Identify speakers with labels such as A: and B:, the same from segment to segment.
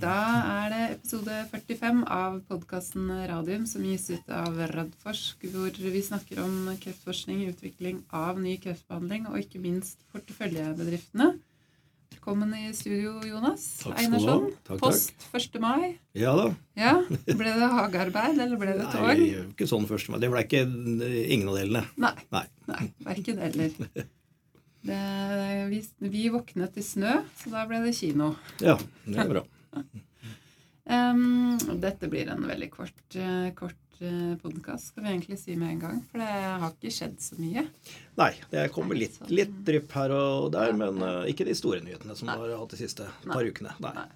A: Da er det episode 45 av podkasten Radium som gis ut av Radforsk, hvor vi snakker om kreftforskning, utvikling av ny kreftbehandling og ikke minst porteføljebedriftene. Velkommen i studio, Jonas
B: Takk.
A: Einarsson.
B: Takk,
A: Post 1. mai.
B: Ja da.
A: Ja, Ble det hagearbeid, eller ble det tog?
B: Nei, ikke sånn 1. mai. det ble ikke ingen av delene.
A: Nei.
B: Nei.
A: Nei, verken eller. Det, vi, vi våknet i snø, så da ble det kino.
B: Ja, det er bra.
A: Em, dette blir en veldig kort, uh, kort podkast, skal vi egentlig si med en gang. For det har ikke skjedd så mye.
B: Nei, det kommer litt, litt drypp her og der,
A: Ja,
B: men
A: ja.
B: eh, ikke de store nyhetene som vi har hatt de siste
A: Nei.
B: par ukene. Nei.
A: Nei.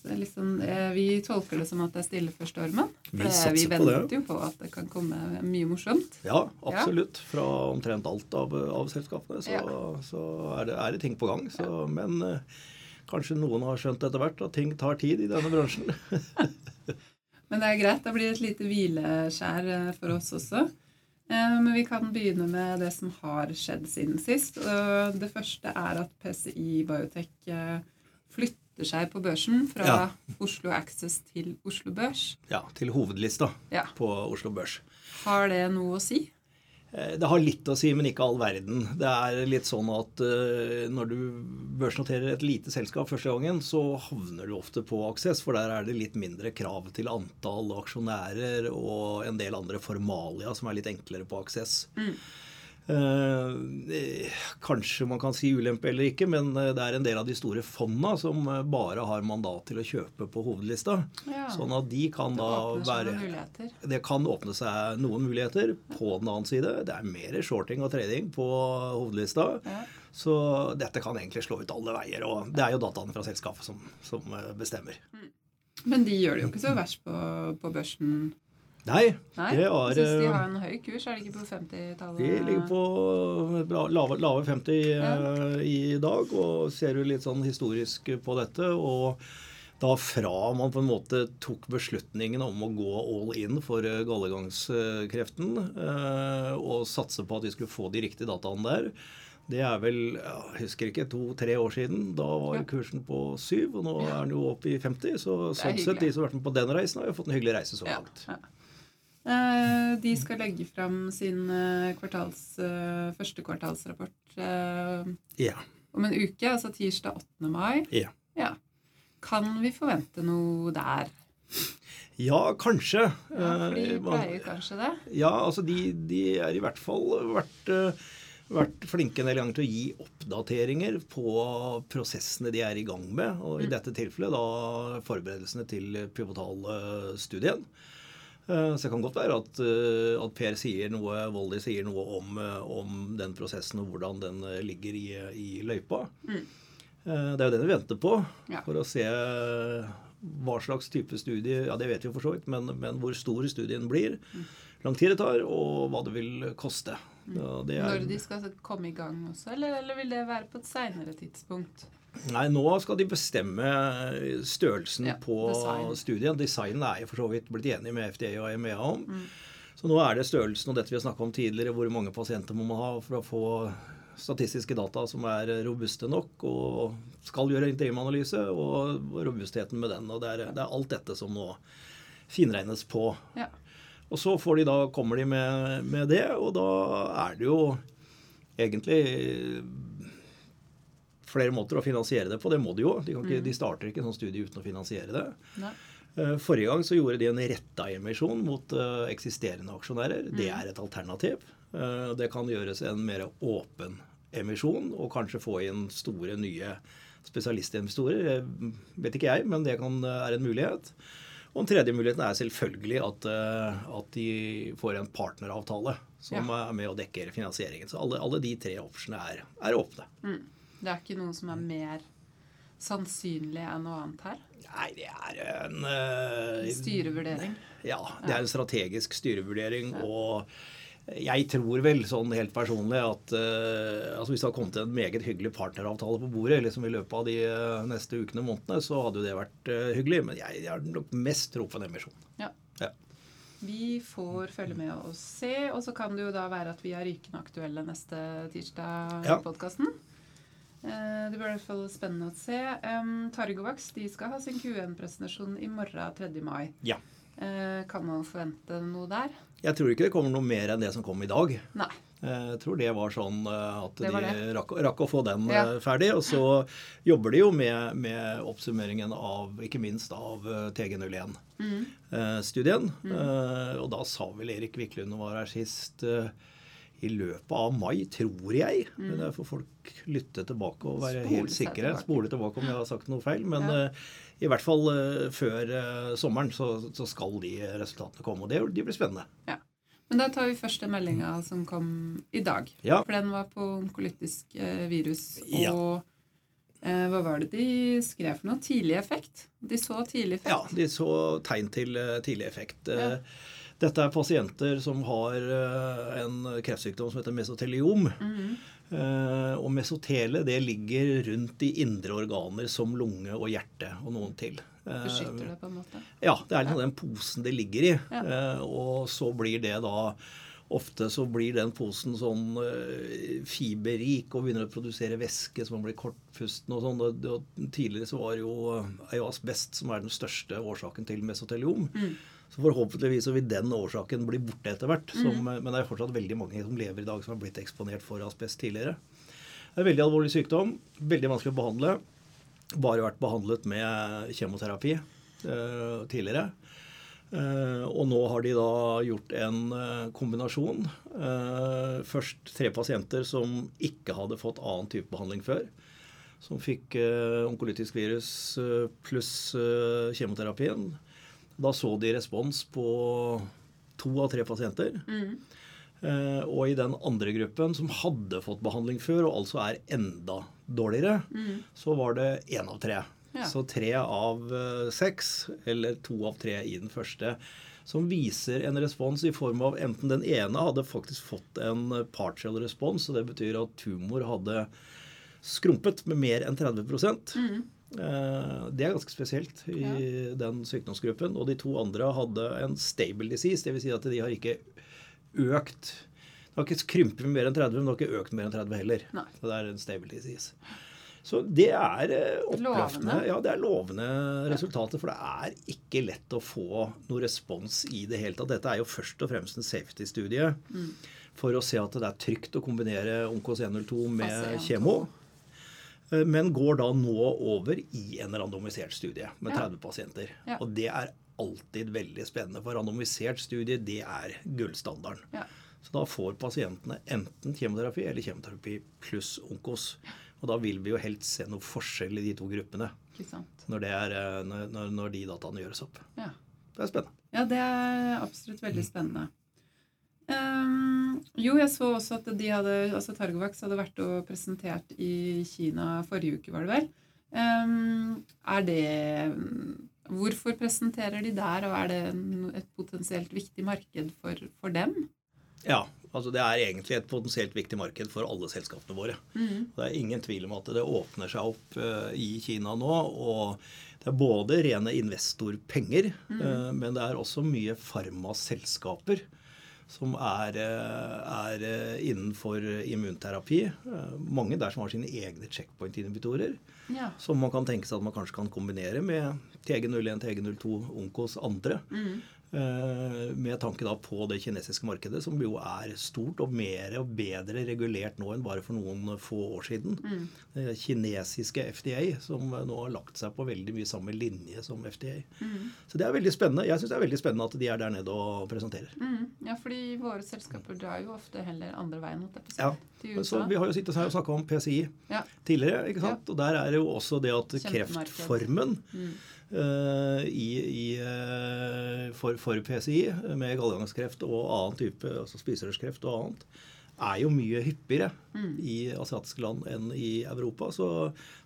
A: Så det liksom, eh, vi tolker det som at det er stille før stormen.
B: Vi
A: vi venter jo på at det kan komme mye morsomt.
B: Ja, absolutt. Fra omtrent alt av, av selskapene så,
A: Ja.
B: så er, det, er det ting på gang. Så, Men eh, kanskje noen har skjønt etter hvert at ting tar tid i denne bransjen.
A: Men det er greit. Da blir det et lite hvileskjær eh, for oss også. Eh, Men vi kan begynne med det som har skjedd siden sist. Det første er at PCI Biotech eh, flytter seg på børsen fra
B: Ja.
A: Oslo Access til Oslo Børs.
B: Ja, Til hovedlista
A: Ja.
B: på Oslo Børs.
A: Har det noe å si?
B: Eh, Det har litt å si, men ikke all verden. Det er litt sånn at eh, når du børsnoterer et lite selskap første gangen, så havner du ofte på Aksess, for der er det litt mindre krav til antall aksjonærer og en del andre formalia som er litt enklere på Aksess. Eh, eh, kanskje man kan si ulempe eller ikke, men eh, det er en del av de store fondene som eh, bare har mandat til å kjøpe på hovedlista.
A: Ja.
B: Sånn at de kan
A: Det
B: da være det kan åpne seg noen muligheter. På den annen side, det er mer shorting og trading på hovedlista.
A: Ja.
B: Så dette kan egentlig slå ut alle veier. Og det er jo dataene fra selskapet som, som eh, bestemmer.
A: Men de gjør det jo ikke så verst på, på børsen.
B: Nei,
A: Nei,
B: det
A: jeg Syns de
B: eh,
A: har en høy kurs. Er det ikke på 50-tallet?
B: De ligger på bra- lave, lave 50 ja. i dag, og ser jo litt sånn historisk på dette. Og da fra man på en måte tok beslutningen om å gå all in for eh, gallegangskreften, eh, og satse på at vi skulle få de riktige dataene der, det er vel jeg husker ikke, to-tre år siden. Da var
A: Ja.
B: kursen på syv, og nå er den jo oppe i 50. Så sånn sett, de som har vært med på den reisen, har jo fått en hyggelig reise så langt.
A: ja. Eh, De skal legge fram sin eh, kvartals, eh, første kvartalsrapport eh,
B: Ja.
A: om en uke, altså tirsdag 8. mai.
B: Ja.
A: Ja. Kan vi forvente noe der?
B: Ja, kanskje.
A: Ja, for de
B: Eh,
A: pleier kanskje det?
B: Ja, altså de, de er i hvert fall vært, eh, vært flinke en del ganger til å gi oppdateringer på prosessene de er i gang med. Og i dette tilfellet da forberedelsene til pivotalstudien. Eh, Så det kan godt være at, eh, at Per sier noe, Voldy sier noe om, eh, om den prosessen og hvordan den eh, ligger i, i løypa.
A: Mm.
B: Eh, Det er jo det vi venter på,
A: Ja.
B: for å se hva slags type studie Ja, det vet vi for så vidt, men, men hvor stor studien blir,
A: Mm.
B: lang tid det tar, og hva det vil koste. Ja, det er,
A: Når de skal komme i gang også, eller, eller vil det være på et seinere tidspunkt?
B: Nei, nå skal de bestemme størrelsen
A: Ja,
B: på
A: design.
B: studien. Designen er jo for så vidt blitt enig med FDA og EMEA om.
A: Mm.
B: Så nå er det størrelsen og dette vi har snakka om tidligere, hvor mange pasienter må man ha for å få statistiske data som er robuste nok, og skal gjøre interimanalyse, og robustheten med den. og Det er, det er alt dette som nå finregnes på.
A: Ja.
B: Og så får de da, kommer de med, med det, og da er det jo egentlig flere måter å finansiere det på. Det må de jo. De, kan ikke, de starter ikke en sånn studie uten å finansiere det.
A: Nei.
B: Eh, Forrige gang så gjorde de en retta emisjon mot eh, eksisterende aksjonærer. Det er et alternativ. Eh, Det kan gjøres en mer åpen emisjon, og kanskje få inn store, nye spesialistinvestorer. Vet ikke jeg, men det kan, er en mulighet. Og den tredje muligheten er selvfølgelig at, at de får en partneravtale som
A: Ja.
B: er med og dekker finansieringen. Så alle, alle de tre optionene er, er åpne.
A: Mm. Det er ikke noe som er mer sannsynlig enn noe annet her?
B: Nei, det er en uh,
A: Styrevurdering?
B: Ja, det er en strategisk styrevurdering. Og jeg tror vel sånn helt personlig at uh, altså hvis det hadde kommet en meget hyggelig partneravtale på bordet liksom i løpet av de uh, neste ukene og månedene, så hadde jo det vært hyggelig. Men jeg, jeg har nok mest tro på en emisjon.
A: Ja.
B: Ja.
A: Vi får følge med og se, og så kan det jo da være at vi er rykende aktuelle neste tirsdag
B: Ja.
A: i podkasten. Eh, det blir i hvert fall spennende å se. Um, Targovax de skal ha sin Q1-presentasjon i morgen 3. mai.
B: Ja.
A: Eh, kan man forvente noe der?
B: Jeg tror ikke det kommer noe mer enn det som kom i dag.
A: Nei.
B: Jeg tror det var sånn eh, at
A: Det
B: de
A: var det.
B: rakk, rakk å få den
A: Ja.
B: eh, ferdig. Og så jobber de jo med, med oppsummeringen av, ikke minst av eh, TG01-studien.
A: Mm.
B: Eh, Og da sa vel Erik Wiklund var her sist eh, i løpet av mai, tror jeg. Men det får folk lytte tilbake og være
A: Mm. Spole
B: helt sikre.
A: tilbake.
B: Spole tilbake om jeg har sagt noe feil. Men
A: Ja.
B: uh, i hvert fall uh, før uh, sommeren så, så skal de resultatene komme. Og det, de blir spennende.
A: Ja. Men da tar vi først den meldinga som kom i dag.
B: Ja.
A: For den var på onkolytisk eh, virus. Og eh, hva var det de skrev for noe? Tidlig effekt? De så tidlig effekt?
B: Ja, de så tegn til eh, tidlig effekt. Eh,
A: Ja.
B: Dette er pasienter som har eh, en kreftsykdom som heter mesoteliom.
A: Mm.
B: Eh, Og mesotelet det ligger rundt de indre organer som lunge og hjerte og noen til. Eh,
A: Beskytter det på en måte?
B: Ja, det er liksom den posen det ligger i.
A: Ja.
B: Eh, Og så blir det da Ofte så blir den posen sånn eh, fiberrik og begynner å produsere væske så man blir kortpusten og sånn. Og tidligere så var jo, er jo asbest som er den største årsaken til mesoteliom.
A: Mm.
B: Så forhåpentligvis så vil den årsaken bli borte etter hvert. Som, Men det er fortsatt veldig mange som lever i dag som har blitt eksponert for asbest tidligere. Det er en veldig alvorlig sykdom. Veldig vanskelig å behandle. Bare vært behandlet med kjemoterapi eh, tidligere. Eh, og nå har de da gjort en eh, kombinasjon. Eh, først tre pasienter som ikke hadde fått annen type behandling før. Som fikk eh, onkolytisk virus eh, pluss eh, kjemoterapien. Da så de respons på to av tre pasienter. Mm. Og i den andre gruppen, som hadde fått behandling før, og altså er enda dårligere,
A: mm.
B: så var det én av tre.
A: Ja.
B: Så tre av eh, seks, eller to av tre i den første, som viser en respons i form av enten den ene hadde faktisk fått en partial respons, og det betyr at tumor hadde skrumpet med mer enn 30
A: Mhm.
B: Eh, Det er ganske spesielt i den sykdomsgruppen. Og de to andre hadde en stable disease, dvs. Si at de har ikke økt Det har ikke krympet mer enn 30, men det har ikke økt mer enn 30 heller.
A: Nei.
B: Så det er en stable disease. Så det er eh, oppløftende. Ja, det er lovende resultater. For det er ikke lett å få noe respons i det hele tatt. Dette er jo først og fremst en safety-studie
A: Mm.
B: for å se at det er trygt å kombinere Onkos102 med
A: Fase 1,
B: kjemo. Eh, Men går da nå over i en randomisert studie med
A: Ja.
B: 30 pasienter.
A: Ja.
B: Og det er alltid veldig spennende, for randomisert studie det er gullstandarden.
A: Ja.
B: Så da får pasientene enten kjemoterapi eller kjemoterapi pluss onkos. Og da vil vi jo helst se noe forskjell i de to gruppene når, det er, eh, når, når- de dataene gjøres opp.
A: Ja.
B: Det er spennende.
A: Ja, det er absolutt veldig spennende. Ehm, jo, jeg så også at de hadde, altså Targovax hadde vært og presentert i Kina forrige uke, var det vel. Um, er det Hvorfor presenterer de der, og er det et potensielt viktig marked for, for dem?
B: Ja, altså det er egentlig et potensielt viktig marked for alle selskapene våre. Det er ingen tvil om at det åpner seg opp uh, i Kina nå. Og det er både rene investorpenger, eh, men det er også mye farmaselskaper som er, eh, er eh, innenfor immunterapi. Eh, Mange der som har sine egne checkpoint-inhibitorer.
A: Ja.
B: Som man kan tenke seg at man kanskje kan kombinere med TG01, TG02, Onkos andre. eh, Med tanke da på det kinesiske markedet, som jo er stort og mer og bedre regulert nå enn bare for noen få år siden. Det kinesiske FDA, som nå har lagt seg på veldig mye samme linje som FDA. Så det er veldig spennende. Jeg syns det er veldig spennende at de er der nede og presenterer.
A: Mm, ja, fordi våre selskaper drar jo ofte heller andre veien.
B: Ja, Så vi har jo sittet her og snakka om PCI
A: Ja.
B: tidligere. ikke sant? Og der er det jo også det at kreftformen uh, i, i, eh, for, for PCI, med gallegangskreft og annen type, altså spiserørskreft og annet, er jo mye hyppigere i asiatiske land enn i Europa. Så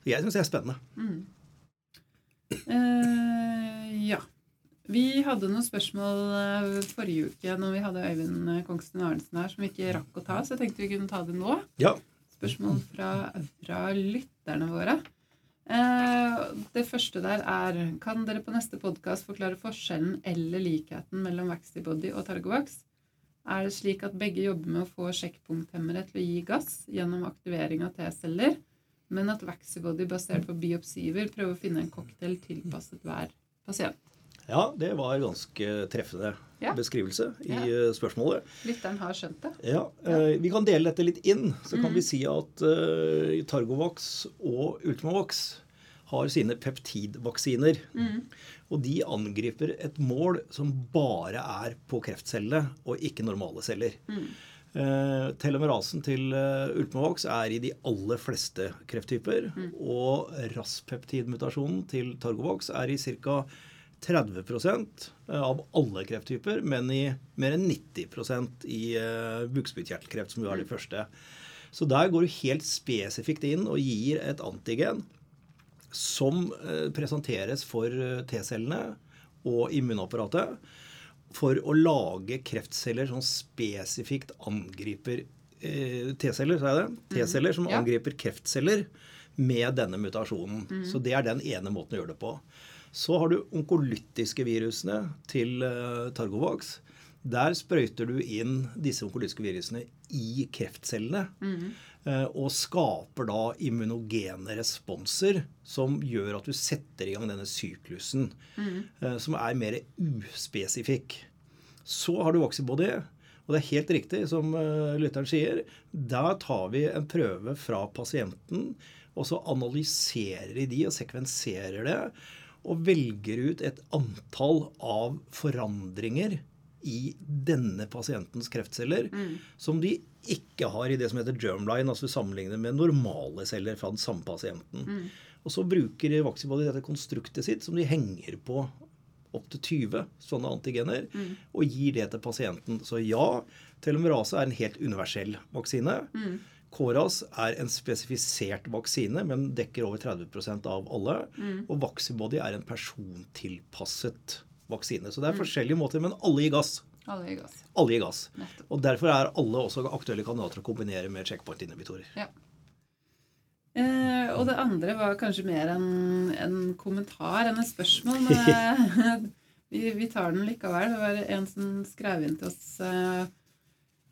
B: jeg syns det er spennende.
A: Eh, ja. Vi hadde noen spørsmål forrige uke når vi hadde Øyvind Kongsten Arnesen her, som vi ikke rakk å ta, så jeg tenkte vi kunne ta det nå.
B: Ja.
A: Spørsmål fra, fra lytterne våre. Eh, det første der er Kan dere på neste podkast forklare forskjellen eller likheten mellom Vaxtibody og Targovax? Er det slik at begge jobber med å få sjekkpunkthemmere til å gi gass gjennom aktivering av T-celler, Men at Vaxibody basert på biopsiver prøver å finne en cocktail tilpasset hver pasient.
B: Ja, det var ganske treffende
A: Ja.
B: beskrivelse i
A: Ja.
B: eh, spørsmålet.
A: Lytteren har skjønt det.
B: Ja, eh, Vi kan dele dette litt inn. Så
A: Mm.
B: kan vi si at eh, Targovax og Ultimavax har sine peptidvaksiner.
A: Mm.
B: Og de angriper et mål som bare er på kreftcellene og ikke normale celler.
A: Mm.
B: Eh, telomerasen til eh, Ultimavax er i de aller fleste krefttyper.
A: Mm.
B: Og RAS-peptidmutasjonen til Targovax er i ca. 30% av alle krefttyper, men i mer enn 90% i uh, bukspyttkjertelkreft, som jo er
A: Mm.
B: de første. Så der går du helt spesifikt inn og gir et antigen som eh, presenteres for eh, T-cellene og immunapparatet for å lage kreftceller som spesifikt angriper eh, T-celler, sa jeg det? T-celler som angriper kreftceller med denne mutasjonen. Så det er den ene måten å gjøre det på. Så har du onkolytiske virusene til eh, Targovax. Der sprøyter du inn disse onkolytiske virusene i kreftcellene. eh, Og skaper da immunogene responser som gjør at du setter i gang denne syklusen, eh, som er mer uspesifikk. Så har du Vaxibody. Og det er helt riktig som lytteren sier. Der tar vi en prøve fra pasienten, og så analyserer de og sekvenserer det. Og velger ut et antall av forandringer i denne pasientens kreftceller som de ikke har i det som heter germline, altså sammenlignet med normale celler fra den samme pasienten. Og så bruker Vaxibody dette konstruktet sitt som de henger på opptil 20 sånne antigener, og gir det til pasienten. Så ja, telomerase er en helt universell vaksine. Koras er en spesifisert vaksine, men dekker over 30% av alle. Og Vaxibody er en persontilpasset vaksine. Så det er forskjellige måter, men alle gir gass.
A: Alle gir gass.
B: Alle gir gass. Og derfor er alle også aktuelle kandidater å kombinere med checkpoint-inhibitorer.
A: Ja. Eh, og det andre var kanskje mer en, en kommentar enn et spørsmål. Men eh, vi, vi tar den likevel. Det var en som skrev inn til oss eh,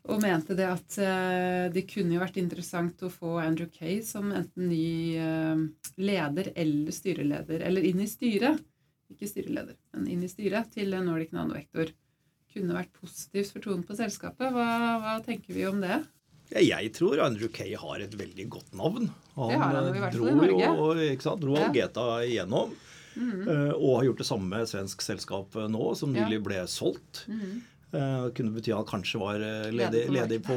A: og mente det at eh, det kunne jo vært interessant å få Andrew Kay som enten ny eh, leder eller styreleder, eller inn i styret. Ikke styreleder, men inn i styret til Nordic Nanovektor. Kunne vært positivt for tonen på selskapet. Hva, hva tenker vi om det?
B: Ja, Jeg tror Andrew Kay har et veldig godt navn.
A: Det har han jo i hvert fall i Norge.
B: Jo, ikke sant, dro
A: Ja.
B: Algeta igjennom.
A: Mm
B: -hmm. Og har gjort det samme med svensk selskap eh, nå, som nylig ble solgt.
A: Mm
B: Eh, Det kunne bety at han kanskje var eh,
A: Ledig
B: ledig,
A: på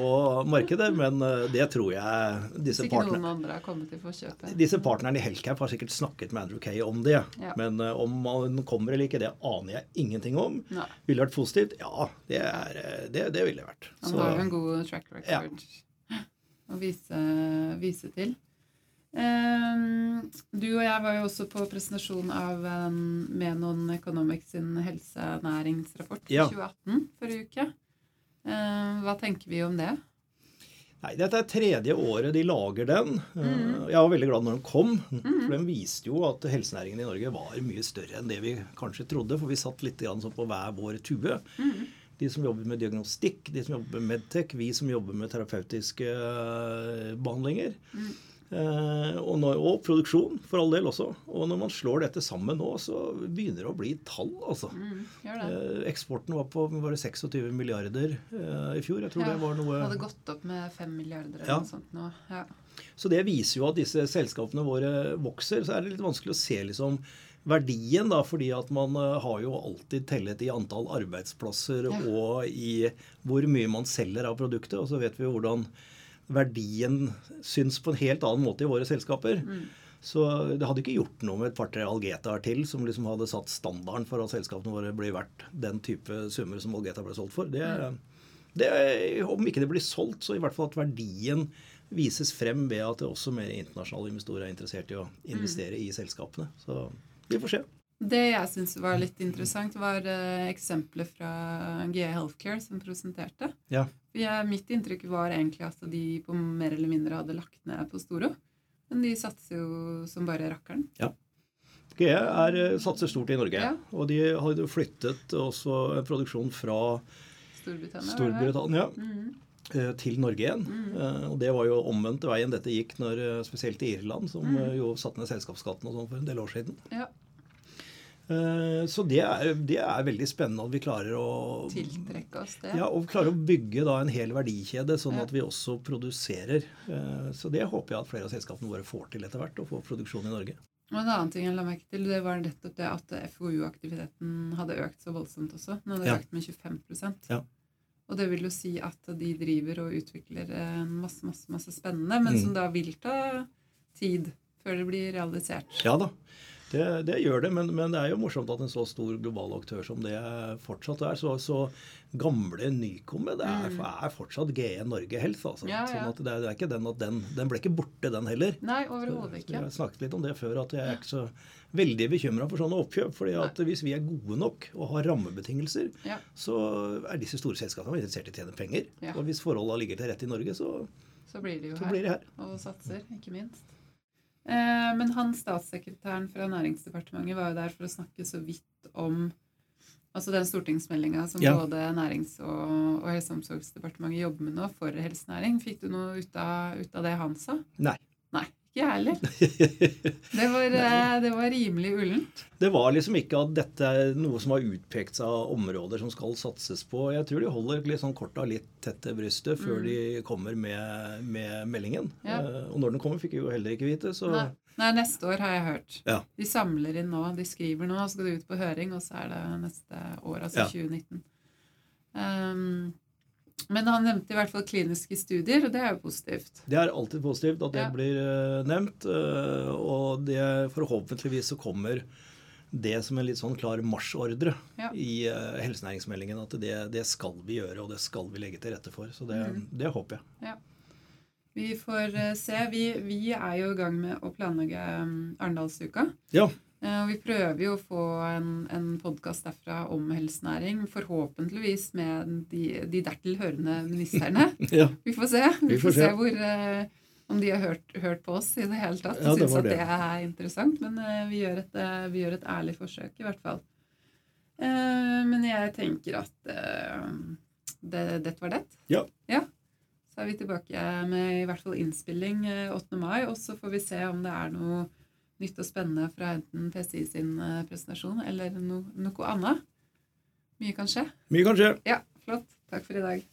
B: markedet, men eh, det tror jeg disse partnerne disse partnerne i Hellcap har sikkert snakket med Andrew Kay om det.
A: Ja.
B: Men eh, om han kommer eller ikke, det aner jeg ingenting om.
A: Nei.
B: Ville det vært positivt? Ja, det, er, eh, det, det ville det vært.
A: Han har jo en god track record å vise, vise til. Ehm, du og jeg var jo også på presentasjon av um, Menon Economics sin helsenæringsrapport
B: Ja.
A: 2018 forrige uke. Ehm, hva tenker vi om det?
B: Nei, Dette er tredje året de lager den.
A: Mm.
B: Jeg var veldig glad når den kom. For den viste jo at helsenæringen i Norge var mye større enn det vi kanskje trodde. For vi satt litt sånn på hver vår tue.
A: Mm.
B: De som jobber med diagnostikk, de som jobber med medtech, vi som jobber med terapeutiske eh, behandlinger.
A: Mm.
B: Eh, og, når, og produksjon, for all del også. Og når man slår dette sammen nå, så begynner det å bli tall, altså.
A: Mm.
B: Eh, eksporten var på var 26 milliarder eh, i fjor. Jeg tror
A: Ja,
B: det var noe
A: Hadde gått opp med 5 milliarder eller
B: Ja.
A: noe sånt nå. Ja.
B: Så det viser jo at disse selskapene våre vokser. Så er det litt vanskelig å se liksom verdien, da, fordi at man har jo alltid tellet i antall arbeidsplasser og i hvor mye man selger av produktet. Og så vet vi jo hvordan verdien syns på en helt annen måte i våre selskaper. Så det hadde ikke gjort noe med et par-tre Algetaer til som liksom hadde satt standarden for at selskapene våre blir verdt den type summer som Algeta ble solgt for. Det, det, om ikke det blir solgt, så i hvert fall at verdien vises frem ved at det også mer internasjonale investorer er interessert i å investere i selskapene. Så vi får se.
A: Det jeg syns var litt interessant, var eh, eksempler fra GE Healthcare som presenterte.
B: Ja.
A: Jeg, mitt inntrykk var egentlig at de på mer eller mindre hadde lagt ned på Storo. Men de satser jo som bare rakkeren.
B: GE er, eh, satser stort i Norge,
A: Ja.
B: og de har jo flyttet også produksjon fra
A: Storbritannia.
B: Storbritannia
A: mm.
B: eh, til Norge igjen. Eh, Og det var jo omvendt veien dette gikk når spesielt i Irland, som eh, jo satte ned selskapsskatten og sånn for en del år siden.
A: Ja.
B: Eh, Så det er, det er veldig spennende at vi klarer å
A: Tiltrekke oss det.
B: ja, og klarer å bygge da en hel verdikjede, sånn at vi også produserer. Eh, Så det håper jeg at flere av selskapene våre får til etter hvert, å få produksjon i Norge.
A: Og en annen ting jeg la merke til, det var nettopp det at FoU-aktiviteten hadde økt så voldsomt også. Den hadde
B: Ja.
A: økt med 25
B: Ja.
A: Og det vil jo si at de driver og utvikler eh, masse, masse, masse spennende, men
B: Mm.
A: som da vil ta tid før det blir realisert.
B: Ja da, det, det gjør det, men, men det er jo morsomt at en så stor global aktør som det fortsatt er, så, så gamle Nycomed det er, er fortsatt GE Norge Health. Altså.
A: Mm. Ja, ja.
B: Sånn at det er, det er ikke den at den, den ble ikke borte, den heller.
A: Nei, overhodet ikke.
B: Jeg har snakket litt om det før, at jeg er ikke så veldig bekymra for sånne oppkjøp. fordi at hvis vi er gode nok og har rammebetingelser,
A: Ja.
B: så er disse store selskapene interessert i å tjene penger. Og hvis forholdene ligger til rette i Norge, så,
A: Så blir de jo her.
B: her.
A: og satser, ikke minst. Eh, men han statssekretæren fra Næringsdepartementet var jo der for å snakke så vidt om altså den stortingsmeldinga som
B: Ja.
A: både Nærings- og, og Helse- og omsorgsdepartementet jobber med nå for helsenæring. Fikk du noe ut av, ut av det han sa?
B: Nei.
A: Ikke jeg heller. Det var, eh, det var rimelig ullent.
B: Det var liksom ikke at dette er noe som har utpekt seg av områder som skal satses på. Jeg tror de holder sånn korta litt tett til brystet før de kommer med, med meldingen.
A: Mm. Ja.
B: Eh, Og når den kommer, fikk vi jo heller ikke vite. Så
A: Nei. Nei, neste år har jeg hørt.
B: Ja.
A: De samler inn nå, de skriver nå, så skal det ut på høring, og så er det neste år, altså
B: Ja.
A: 2019. Um, men han nevnte i hvert fall kliniske studier, og det er jo positivt.
B: det er alltid positivt at det
A: Ja.
B: blir eh, nevnt. eh, Og det, forhåpentligvis så kommer det som en litt sånn klar marsjordre
A: Ja.
B: i eh, helsenæringsmeldingen. At det, det skal vi gjøre, og det skal vi legge til rette for. Så det,
A: Mm.
B: det håper jeg.
A: Vi får se. Vi, vi er jo i gang med å planlegge um, Arendalsuka.
B: Ja.
A: Eh, Og vi prøver jo å få en, en podkast derfra om helsenæring. Forhåpentligvis med de, de dertil hørende ministerne.
B: ja.
A: Vi får se. Vi,
B: Vi
A: får,
B: får
A: se hvor, uh, om de har hørt, hørt på oss i det hele tatt og
B: Ja,
A: syns at
B: det.
A: det er interessant. Men uh, vi, gjør et, uh, vi gjør et ærlig forsøk, i hvert fall. Men jeg tenker at det, dette var det.
B: Ja.
A: Så er vi tilbake med i hvert fall innspilling eh, 8. mai, og så får vi se om det er noe nytt og spennende fra enten PCI sin eh, presentasjon eller no, noe annet. Mye kan skje.
B: Mye kan skje.
A: Ja, flott. Takk for i dag.